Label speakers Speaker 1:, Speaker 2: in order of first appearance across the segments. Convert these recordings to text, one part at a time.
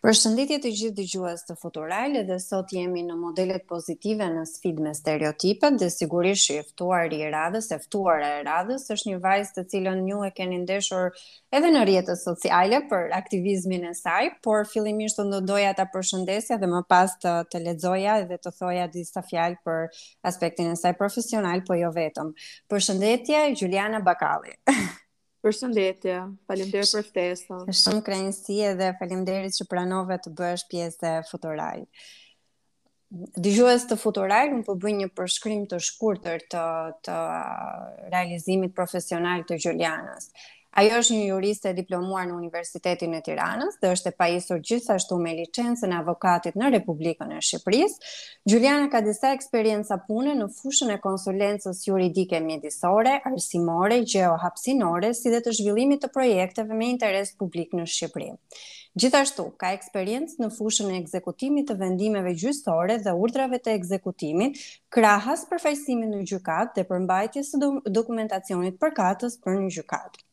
Speaker 1: Përshëndetje të gjithë dëgjues të Futural, edhe sot jemi në modelet pozitive në sfidë me stereotipet dhe sigurisht që i ftuari i radhës, e ftuara e radhës është një vajzë të cilën ju e keni ndeshur edhe në rrjetet sociale për aktivizmin e saj, por fillimisht unë do doja ta përshëndesja dhe më pas të të lexoja dhe të thoja disa fjalë për aspektin e saj profesional, po jo vetëm. Përshëndetje Xhuliana Bakalli.
Speaker 2: Përshëndetje, faleminderit për ftesën.
Speaker 1: Është shumë kënaqësi dhe faleminderit që pranove të bëhesh pjesë e Futural. Dëgjues të Futural, unë po bëj një përshkrim të shkurtër të të realizimit profesional të Xhulianës. Ajo është një juriste e diplomuar në Universitetin e Tiranës dhe është e pajisur gjithashtu me licencën e avokatit në Republikën e Shqipërisë. Xhuliana ka disa eksperienca pune në fushën e konsulencës juridike mjedisore, arsimore, gjeohapësinore, si dhe të zhvillimit të projekteve me interes publik në Shqipëri. Gjithashtu, ka eksperiencë në fushën e ekzekutimit të vendimeve gjyqësore dhe urdhrave të ekzekutimit, krahas përfaqësimit në gjykatë dhe përmbajtjes së dokumentacionit përkatës për në gjykatë.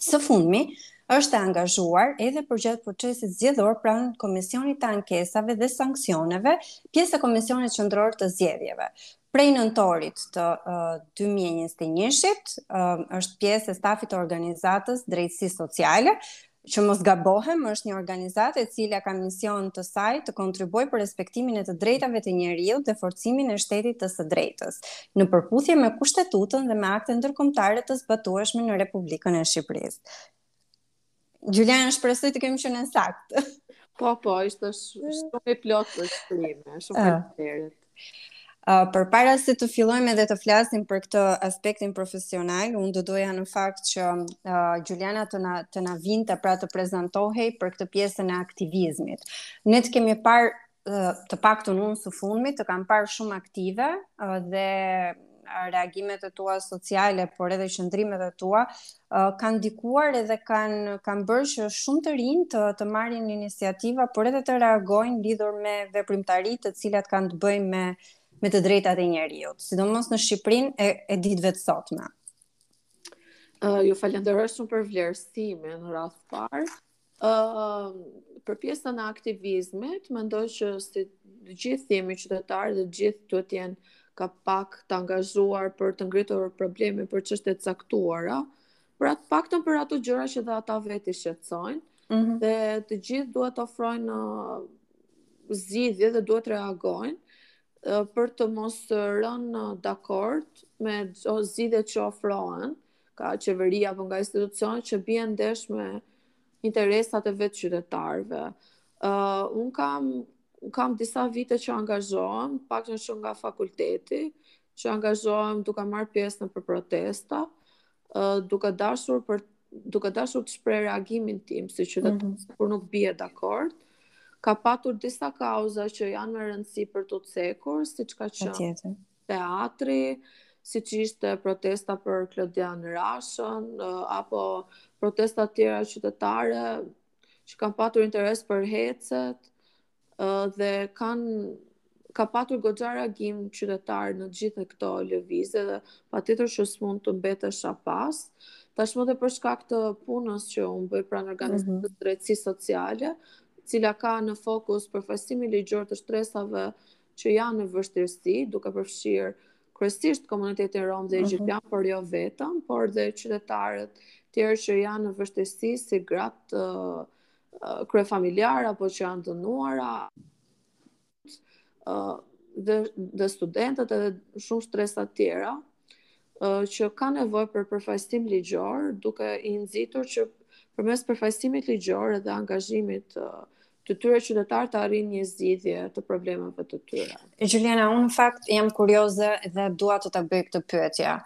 Speaker 1: Së fundmi, është e angazhuar edhe përgjatë procesit zgjedhor pranë Komisionit të Ankesave dhe Sanksioneve, pjesë e Komisionit Qendror të Zgjedhjeve. Prej nëntorit të dy mijë e njëzet e njëshit është pjesë e stafit të organizatës Drejtësi Sociale, që mos gabohem, është një organizatë e cila ka mision të saj të kontribuojë për respektimin e të drejtave të njeriut dhe forcimin e shtetit të së drejtës. në përputhje me Kushtetutën dhe me akte ndërkombëtare të zbatueshme në Republikën e Shqipërisë. Xhuliana, shpresoj të kemi qenë saktë.
Speaker 2: Po, po, ishte shumë i plotë përshkrimi, shumë ah. faleminderit.
Speaker 1: Uh, për para se të fillojmë edhe të flasim për këtë aspektin profesional, unë do doja në fakt që uh, Xhuliana të na, të na vinte pra të prezantohej për këtë pjesën e aktivizmit. Ne të kemi parë të paktën unë së fundmi të kam parë shumë aktive dhe reagimet e tua sociale, por edhe qëndrimet e tua, kanë ndikuar edhe kanë kanë bërë që shumë të rinj të të marrin iniciativa, por edhe të reagojnë lidhur me veprimtari të cilat kanë të bëjnë me me të drejtat e njeriut, sidomos në Shqipërinë e, e ditëve të sotme.
Speaker 2: Uh, ju falenderoj shumë për vlerësimin në radhë të parë. Ëh, për pjesën e aktivizmit, mendoj që si të gjithë jemi qytetarë dhe të gjithë duhet të jenë ka pak të angazhuar për të ngritur probleme për çështje të caktuara, për të paktën për ato gjëra që edhe ata vetë i shqetësojnë mm -hmm. dhe të gjithë duhet të ofrojnë uh, zgjidhje dhe duhet të reagojnë uh, për të mos rënë dakord me zgjidhjet që ofrohen nga qeveria apo nga institucionet që bien ndesh me interesat e vetë qytetarëve. Uh, unë kam, kam disa vite që angazhohem, pak në shumë nga fakulteti, që angazhohem duke marrë pjesë nëpër protesta, uh, duke dashur për duke dashur të shprej reagimin tim si qytetar mm -hmm. kur nuk bie dakord ka patur disa kauza që janë me rëndësi për t'u cekur siç ka qenë teatri, siç ishte protesta për Klodian Rashën, apo protesta të tjera qytetare, që kanë patur interes për hecet, dhe kanë ka patur goxha reagim qytetar në gjithë këto lëvizje dhe patjetër që s'mund të mbetesha pas. Tashmë edhe për shkak të punës që unë bëj pranë organizatës mm -hmm. të drejtësisë sociale, cila ka në fokus përfaqësimin ligjor të shtresave që janë në vështirësi, duke përfshirë kryesisht komunitetin rom dhe mhm. egjiptian, uh -huh. por jo vetëm, por dhe qytetarë të tjerë që janë në vështirësi si gratë uh, uh, kryefamiljare apo që janë të dhunuara uh, dhe, dhe studentët edhe shumë shtresa tjera uh, që kanë nevojë për përfaqësim ligjor duke i nxitur që përmes përfaqësimit ligjor edhe angazhimit uh, të tyre qytetar të arrijnë një zgjidhje të problemeve të tyre.
Speaker 1: Juliana, unë në fakt jam kurioze dhe dua të ta bëj këtë pyetje.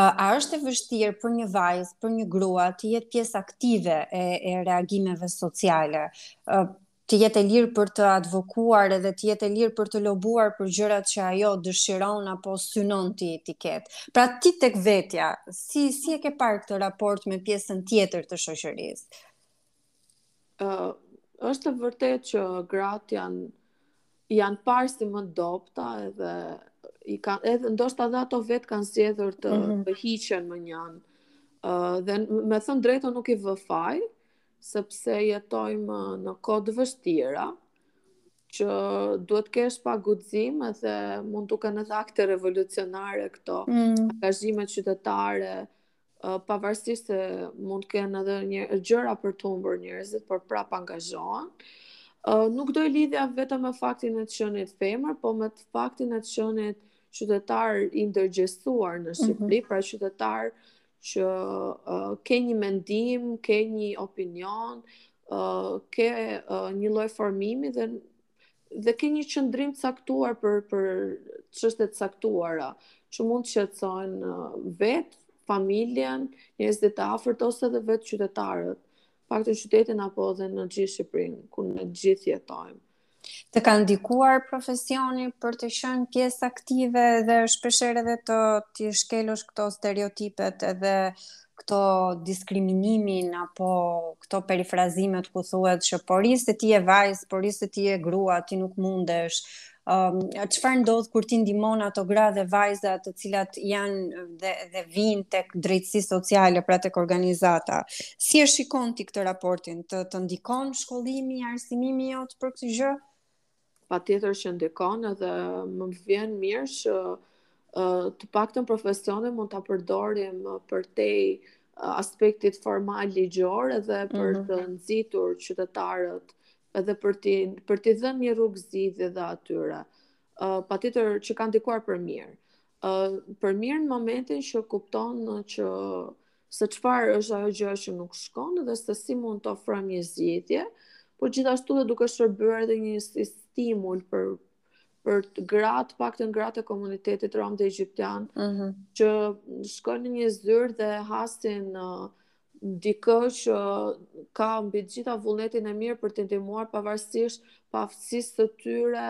Speaker 1: A është e vështirë për një vajzë, për një grua të jetë pjesë aktive e, e reagimeve sociale? të jetë e lirë për të advokuar edhe të jetë e lirë për të lobuar për gjërat që ajo dëshiron apo synon t'i t'i ketë. Pra ti tek vetja, si si e ke parë këtë raport me pjesën tjetër të shoqërisë?
Speaker 2: Uh, është e vërtetë që gratë janë janë parë si më të dobëta edhe i kanë edhe ndoshta edhe ato vetë kanë zgjedhur të mm -hmm. të hiqen mënjanë uh, dhe me thënë të drejtën nuk i vë faj sepse jetojmë në kohë të vështira që duhet të kesh pak guxim edhe mund të duken edhe akte revolucionare këto mm. angazhime qytetare pavarësisht se mund të kenë edhe gjëra për të humbur njerëzit, por prapë angazhohen. Uh, nuk do e lidhja vetëm me faktin e të qenit femër, po me të faktin e të qenit qytetar i ndërgjegjësuar në mhm. Shqipëri, mm -hmm. pra qytetar që uh, ke një mendim, ke një opinion, uh, ke uh, një lloj formimi dhe dhe ke një qëndrim të caktuar për për çështje të caktuara, që mund të shqetësojnë uh, vetë familjen, njerëzit e afërt ose edhe vetë qytetarët, paktën qytetin apo edhe në të gjithë Shqipërinë, ku ne të gjithë jetojmë.
Speaker 1: Të ka ndikuar profesioni për të qenë pjesë aktive dhe shpeshherë edhe t'i shkelësh këto stereotipet edhe këto diskriminimin apo këto perifrazimet ku thuhet që po ri se ti je vajzë, po ri se ti je grua, ti nuk mundesh. Ëm um, çfarë ndodh kur ti ndihmon ato gra dhe vajza të cilat janë dhe dhe vijnë tek Drejtësi Sociale, pra tek organizata. Si e shikon ti këtë raportin? Të të ndikon shkollimi, arsimimi yt për këtë gjë?
Speaker 2: Patjetër që ndikon edhe më vjen mirë që uh, të paktën profesionin mund ta përdorim përtej aspektit formal ligjor edhe për mhm. të nxitur qytetarët edhe për t'i për t'i dhënë një rrugëzgjidhje dhe atyre. Uh, patjetër që ka ndikuar për mirë. Uh, për mirë në momentin që kupton që se çfarë është ajo gjë që nuk shkon dhe se si mund të ofrojmë një zgjidhje, por gjithashtu dhe duke shërbyer edhe një stimul për për gratë, paktën gratë e komunitetit rom dhe egjiptian, uh mhm. -huh. që shkojnë në një zyrë dhe hasin uh, dikë që ka mbi të gjitha vullnetin e mirë për t'i ndihmuar pavarësisht paaftësisë së tyre,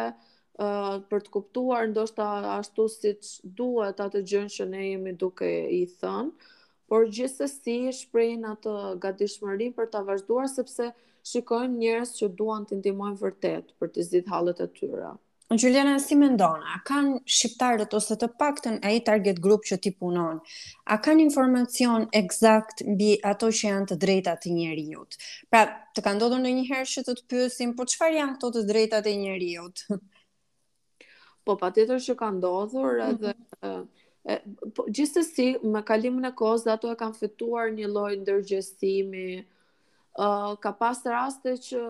Speaker 2: uh, për të kuptuar ndoshta ashtu siç duhet atë gjënë që ne jemi duke i thënë, por gjithsesi shprehin atë gatishmërinë për ta vazhduar sepse shikojnë njerëz që duan t'i ndihmojnë vërtet për t'i zgjidhur hallet e tyre.
Speaker 1: Juliana, si mendon, a kanë shqiptarët ose të paktën ai target grup që ti punon, A kanë informacion ekzakt mbi ato që janë të drejta të njeriut? Pra, të ka ndodhur ndonjëherë që të të pyesin, po çfarë janë këto të drejtat e njeriut?
Speaker 2: Po patjetër që ka ndodhur mhm. edhe mm -hmm. e, po, gjithsesi me kalimin e kohës dhe ato e kanë fituar një lloj ndërgjegjësimi. Ë uh, ka pas raste që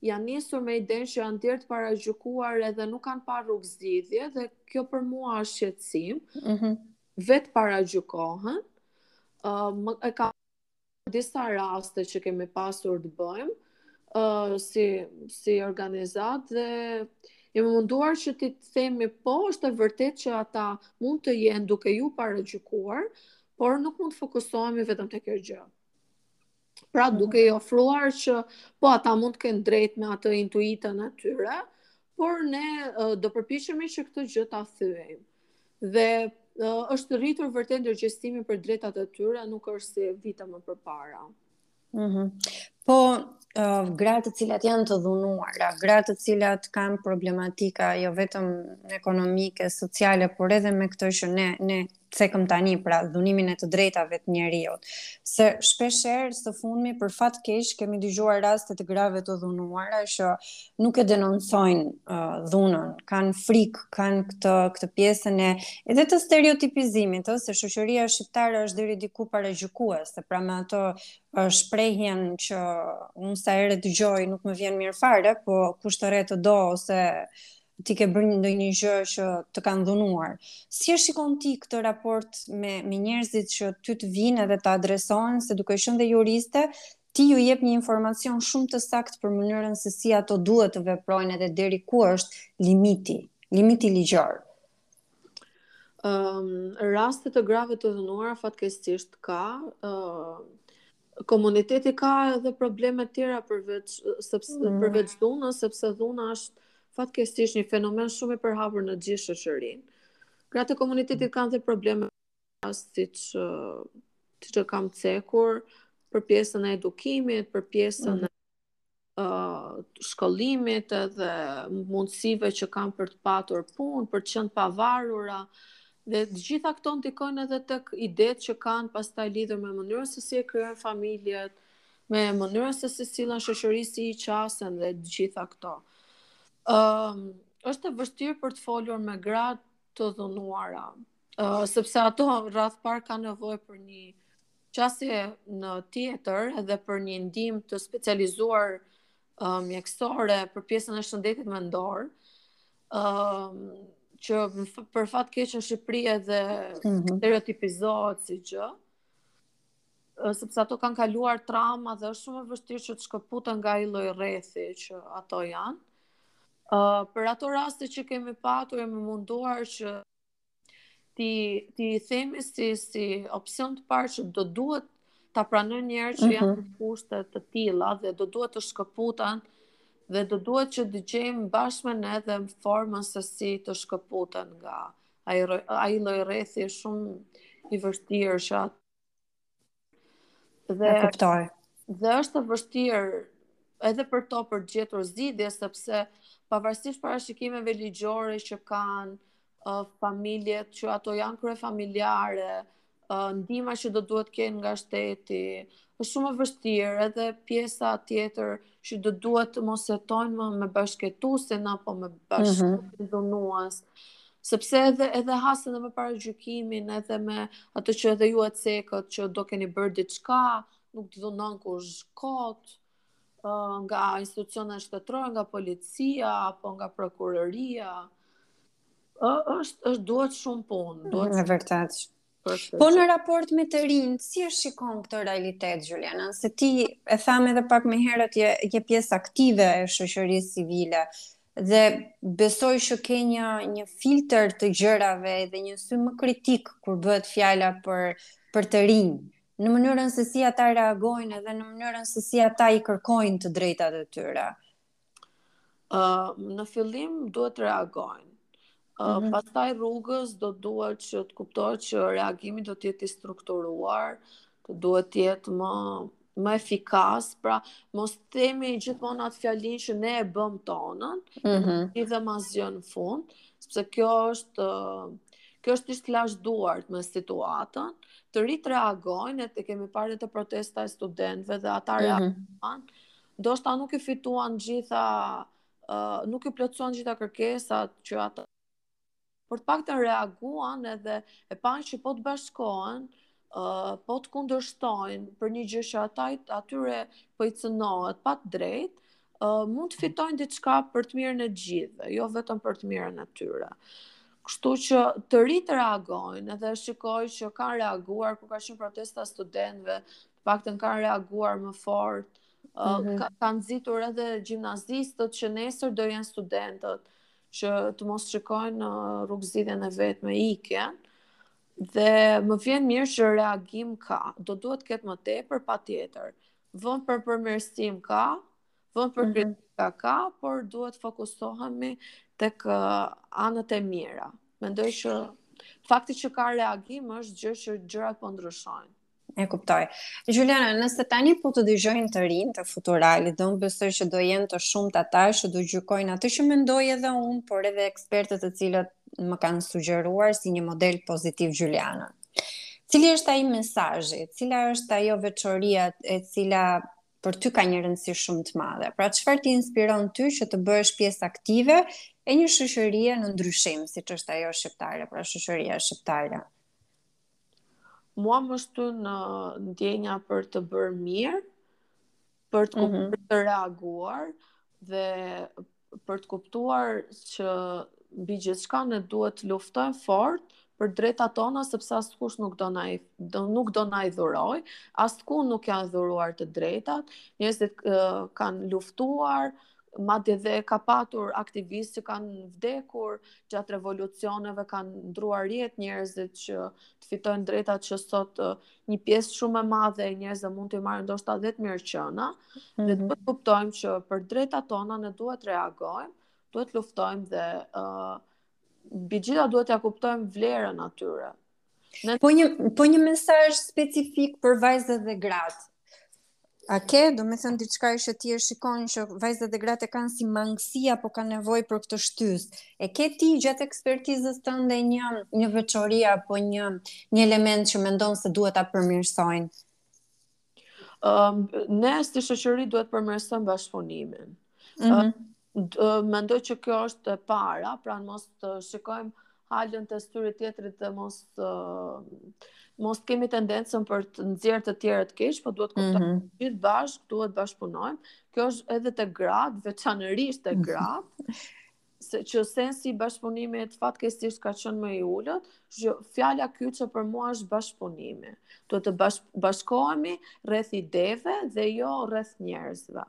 Speaker 2: janë nisur me idenë që janë ndjerë të paragjykuar edhe nuk kanë parë rrugëzgjidhje dhe kjo për mua është shqetësim. Mm -hmm. vetë paragjykohen, uh, më, e ka disa raste që kemi pasur të bëjmë uh, si, si organizatë dhe jemi munduar që t'i themi po është e vërtetë që ata mund të jenë duke ju paragjykuar, por nuk mund të fokusohemi vetëm te kjo gjë. Pra duke i ofruar që po ata mund të kenë të drejtë me atë intuitën e tyre, por ne uh, do përpiqemi që këtë gjë ta thyejmë. Dhe uh, është rritur vërtet ndërgjegjësimi për të drejtat e tyre, nuk është si vite më përpara.
Speaker 1: Mhm. Mm po uh, gratë të cilat janë të dhunuara, gratë të cilat kanë problematika jo vetëm ekonomike, sociale, por edhe me këtë që ne ne cekëm tani pra dhunimin e të drejtave të njeriut. Se shpesh herë së fundmi për fat keq kemi dëgjuar raste të grave të dhunuara që nuk e denoncojnë uh, dhunën, kanë frikë, kanë këtë këtë pjesën e edhe të stereotipizimit, ëh, se shoqëria shqiptare është deri diku paragjykuese, pra me ato uh, shprehjen që unë sa herë dëgjoj nuk më vjen mirë fare, po kush të rreh të do ose ti ke bërë ndonjë gjë që të kanë dhunuar. Si e shikon ti këtë raport me me njerëzit që ty të vijnë edhe të adresohen se duke qenë dhe juriste, ti u jep një informacion shumë të saktë për mënyrën se si ato duhet të veprojnë edhe deri ku është limiti, limiti ligjor.
Speaker 2: Ëm um, raste të grave të dhunuara fatkeqësisht ka, ëm um, Komuniteti ka edhe probleme të tjera përveç se mm. përveç dhunës, sepse dhuna është fatkeqësisht një fenomen shumë i përhapur në gjithë shoqërinë. Gratë e komunitetit mm. kanë dhe probleme siç siç e kam cekur për pjesën e edukimit, për pjesën mm. e uh, shkollimit edhe mundësive që kanë për të patur punë, për të qenë të pavarura, dhe të gjitha këto ndikojnë edhe tek idetë që kanë pastaj lidhur me mënyrën se si i krijojnë familjet, me mënyrën se si sillen në shoqëri, si i qasen dhe të gjitha këto. Um, është e vështirë për të folur me gra të dhunuara, uh, sepse ato radhë të parë kanë nevojë për një qasje një tjetër edhe për një ndihmë të specializuar uh, mjekësore për pjesën e shëndetit mendor, uh, që për fat keq në Shqipëri edhe mm -hmm. stereotipizohet si gjë, sepse ato kanë kaluar trauma dhe është shumë e vështirë që të shkëputen nga ai lloj rrethi që ato janë. Uh, për ato raste që kemi patur jemi munduar që T'i t'i themi si si opsion të parë që do duhet ta pranojnë njerëz që janë mhm. në kushte të tilla dhe do duhet të shkëputen dhe do duhet që të gjejmë bashkë me ne dhe formën se si të shkëputen nga ai ai lloj rrethi shumë i vështirë që
Speaker 1: Dhe e kuptoj.
Speaker 2: Dhe është e vështirë edhe për to për gjetur zgjidhje sepse pavarësisht parashikimeve ligjore që kanë uh, familjet, që ato janë kryefamiljare, uh, ndihma që do duhet të kenë nga shteti, është shumë e vështirë edhe pjesa tjetër që do duhet të mos jetojnë më me bashkëjetuesin apo me dhunuesin mm -hmm. Sepse edhe, edhe hasen edhe me para gjykimin, edhe me atë që edhe ju e cekët që do keni bërë diçka, nuk të dhunon kush kot, nga institucionet shtetërore, nga policia, apo nga prokuroria. është, është duhet shumë punë. Duhet shumë...
Speaker 1: Në të vërtetë, Po në raport me të rinjë, si e shikon këtë realitet, Juliana? Se ti e thamë edhe pak më herët, je, je pjesë aktive e shoqërisë civile dhe besoj që ke një, një filter të gjërave dhe një sy më kritik kur bëhet fjala për, për të rinjë në mënyrën se si ata reagojnë edhe në mënyrën se si ata i kërkojnë të drejtat e tyre.
Speaker 2: Uh, në fillim duhet të reagojnë. Uh, mm -hmm. Pastaj rrugës do duhet që të kuptohet që reagimi do të jetë i strukturuar, të duhet të jetë më më efikas, pra mos themi gjithmonë atë fjalinë që ne e bëmë tonën, mm -hmm. edhe asgjë në fund, sepse kjo është uh, kjo është është t'i lash duart me situatën, të rinjtë reagojnë, e kemi parë te protesta e studentve dhe ata mm -hmm. reagojnë, Ndoshta nuk i fituan të gjitha, uh, nuk i plotësuan të gjitha kërkesat që ata por të paktën reaguan edhe e panë që po të bashkohen, uh, po të kundërshtojnë për një gjë që ata atyre po i cënohet pa të drejtë, uh, mund të fitojnë diçka për të mirën e të gjithëve, jo vetëm për të mirën e tyre. Kështu që të rinjtë reagojnë edhe shikoj që kanë reaguar kur ka qenë protesta e studentëve paktën kanë reaguar më fort. Mm -hmm. ka, kanë nxitur edhe gjimnazistët që nesër do jenë studentët që të mos shikojnë rrugëzgjidhjen e vetme ikjen. Dhe më vjen mirë që reagim ka. Do duhet të ketë më tepër patjetër. Vend për përmirësim ka, vend për mhm. kritika ka, por duhet të fokusohemi tek anët e mira. Mendoj që fakti që ka reagim është gjë që gjërat po ndryshojnë.
Speaker 1: E kuptoj. Juliana, nëse tani po të dëgjojnë të rinjtë të Futuralit, dhe unë besoj që do jenë të shumtë ata që do gjykojnë atë që mendoj edhe unë, por edhe ekspertët të cilët më kanë sugjeruar si një model pozitiv Juliana. Cili është ai mesazhi, cila është ajo veçoria e cila për ty ka një rëndësi shumë të madhe? Pra çfarë të inspiron ty që të bëhesh pjesë aktive e një shoqërie në ndryshim, siç është ajo shqiptare, pra shoqëria shqiptare?
Speaker 2: Mua më shtyn ndjenja për të bërë mirë, për të, mhm. për të reaguar dhe për të kuptuar që mbi gjithçka ne duhet të luftojmë fort për të drejtat tona sepse askush nuk do na do nuk do na i dhurojë, askund nuk janë dhuruar të drejtat, njerëzit uh, kanë luftuar, madje dhe ka patur aktivistë që kanë vdekur gjatë revolucioneve, kanë ndruar jetë njerëzit që të fitojnë të drejtat që sot një pjesë shumë e madhe e njerëzve mund t'i marrin ndoshta dhe të mirëqena, mm -hmm. dhe duhet të kuptojmë që për të drejtat tona ne duhet të reagojmë, duhet të luftojmë dhe uh, mbi të gjitha duhet t'ia kuptojmë vlerën atyre,
Speaker 1: Në... Po një po një mesazh specifik për vajzat dhe gratë. A ke, domethënë, diçka që ti e shikon që vajzat dhe gratë e kanë si mangësi apo kanë nevojë për këtë shtysë. E ke ti gjatë ekspertizës tënde një një veçori apo një një element që mendon se duhet ta përmirësojnë?
Speaker 2: Um, ne si shoqëri duhet të përmirësojmë bashkëpunimin.
Speaker 1: Mm -hmm.
Speaker 2: uh, mendoj që kjo është e para, pra mos të shikojmë halën te syri i tjetrit dhe mos uh, mos të kemi tendencën për të nxjerrë të tjerët keq, por duhet të kuptojmë mm -hmm. gjithë bashkë duhet të bashkëpunojmë. Kjo është edhe te gratë, veçanërisht te gratë. se që sensi i bashkëpunimit fatkeqësisht ka qenë më i ulët, që fjala kyçe për mua është bashkëpunimi. Duhet të bash, bashkohemi rreth ideve dhe jo rreth njerëzve.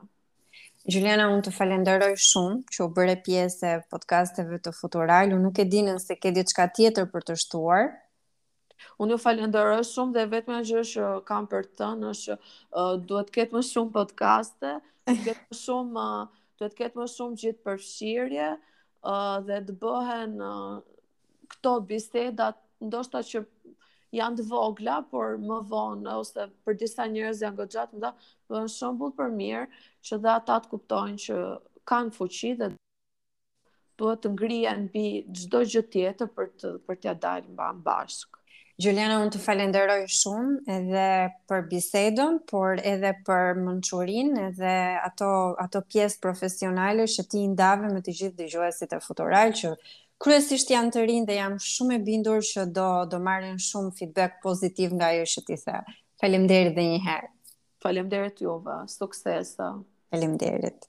Speaker 1: Xhuliana, unë të falenderoj shumë që u bëre pjesë e podcasteve të Futural. Unë nuk e di nëse ke diçka tjetër për të shtuar.
Speaker 2: Unë ju falenderoj shumë dhe e vetmja gjë që kam për të thënë është që uh, duhet të ketë më shumë podcaste, duhet të ketë më shumë uh, duhet të ketë më shumë gjithëpërfshirje uh, dhe të bëhen uh, këto biseda ndoshta që janë të vogla, por më vonë ose për disa njerëz janë goxha të mëdha, bëhen shembull për mirë që dhe ata të kuptojnë që kanë fuqi dhe duhet të ngrihen mbi çdo gjë tjetër për të për t'ia dalë mbanë bashkë.
Speaker 1: Xhuliana, unë të falenderoj shumë edhe për bisedën, por edhe për mençurinë edhe ato, ato pjesë profesionale që ti ndave me të gjithë dëgjuesit e Futural që kryesisht janë të rinj dhe jam shumë e bindur që do do marrin shumë feedback pozitiv nga ajo që ti the. Faleminderit edhe një
Speaker 2: herë. Faleminderit juve. Suksese.
Speaker 1: Faleminderit.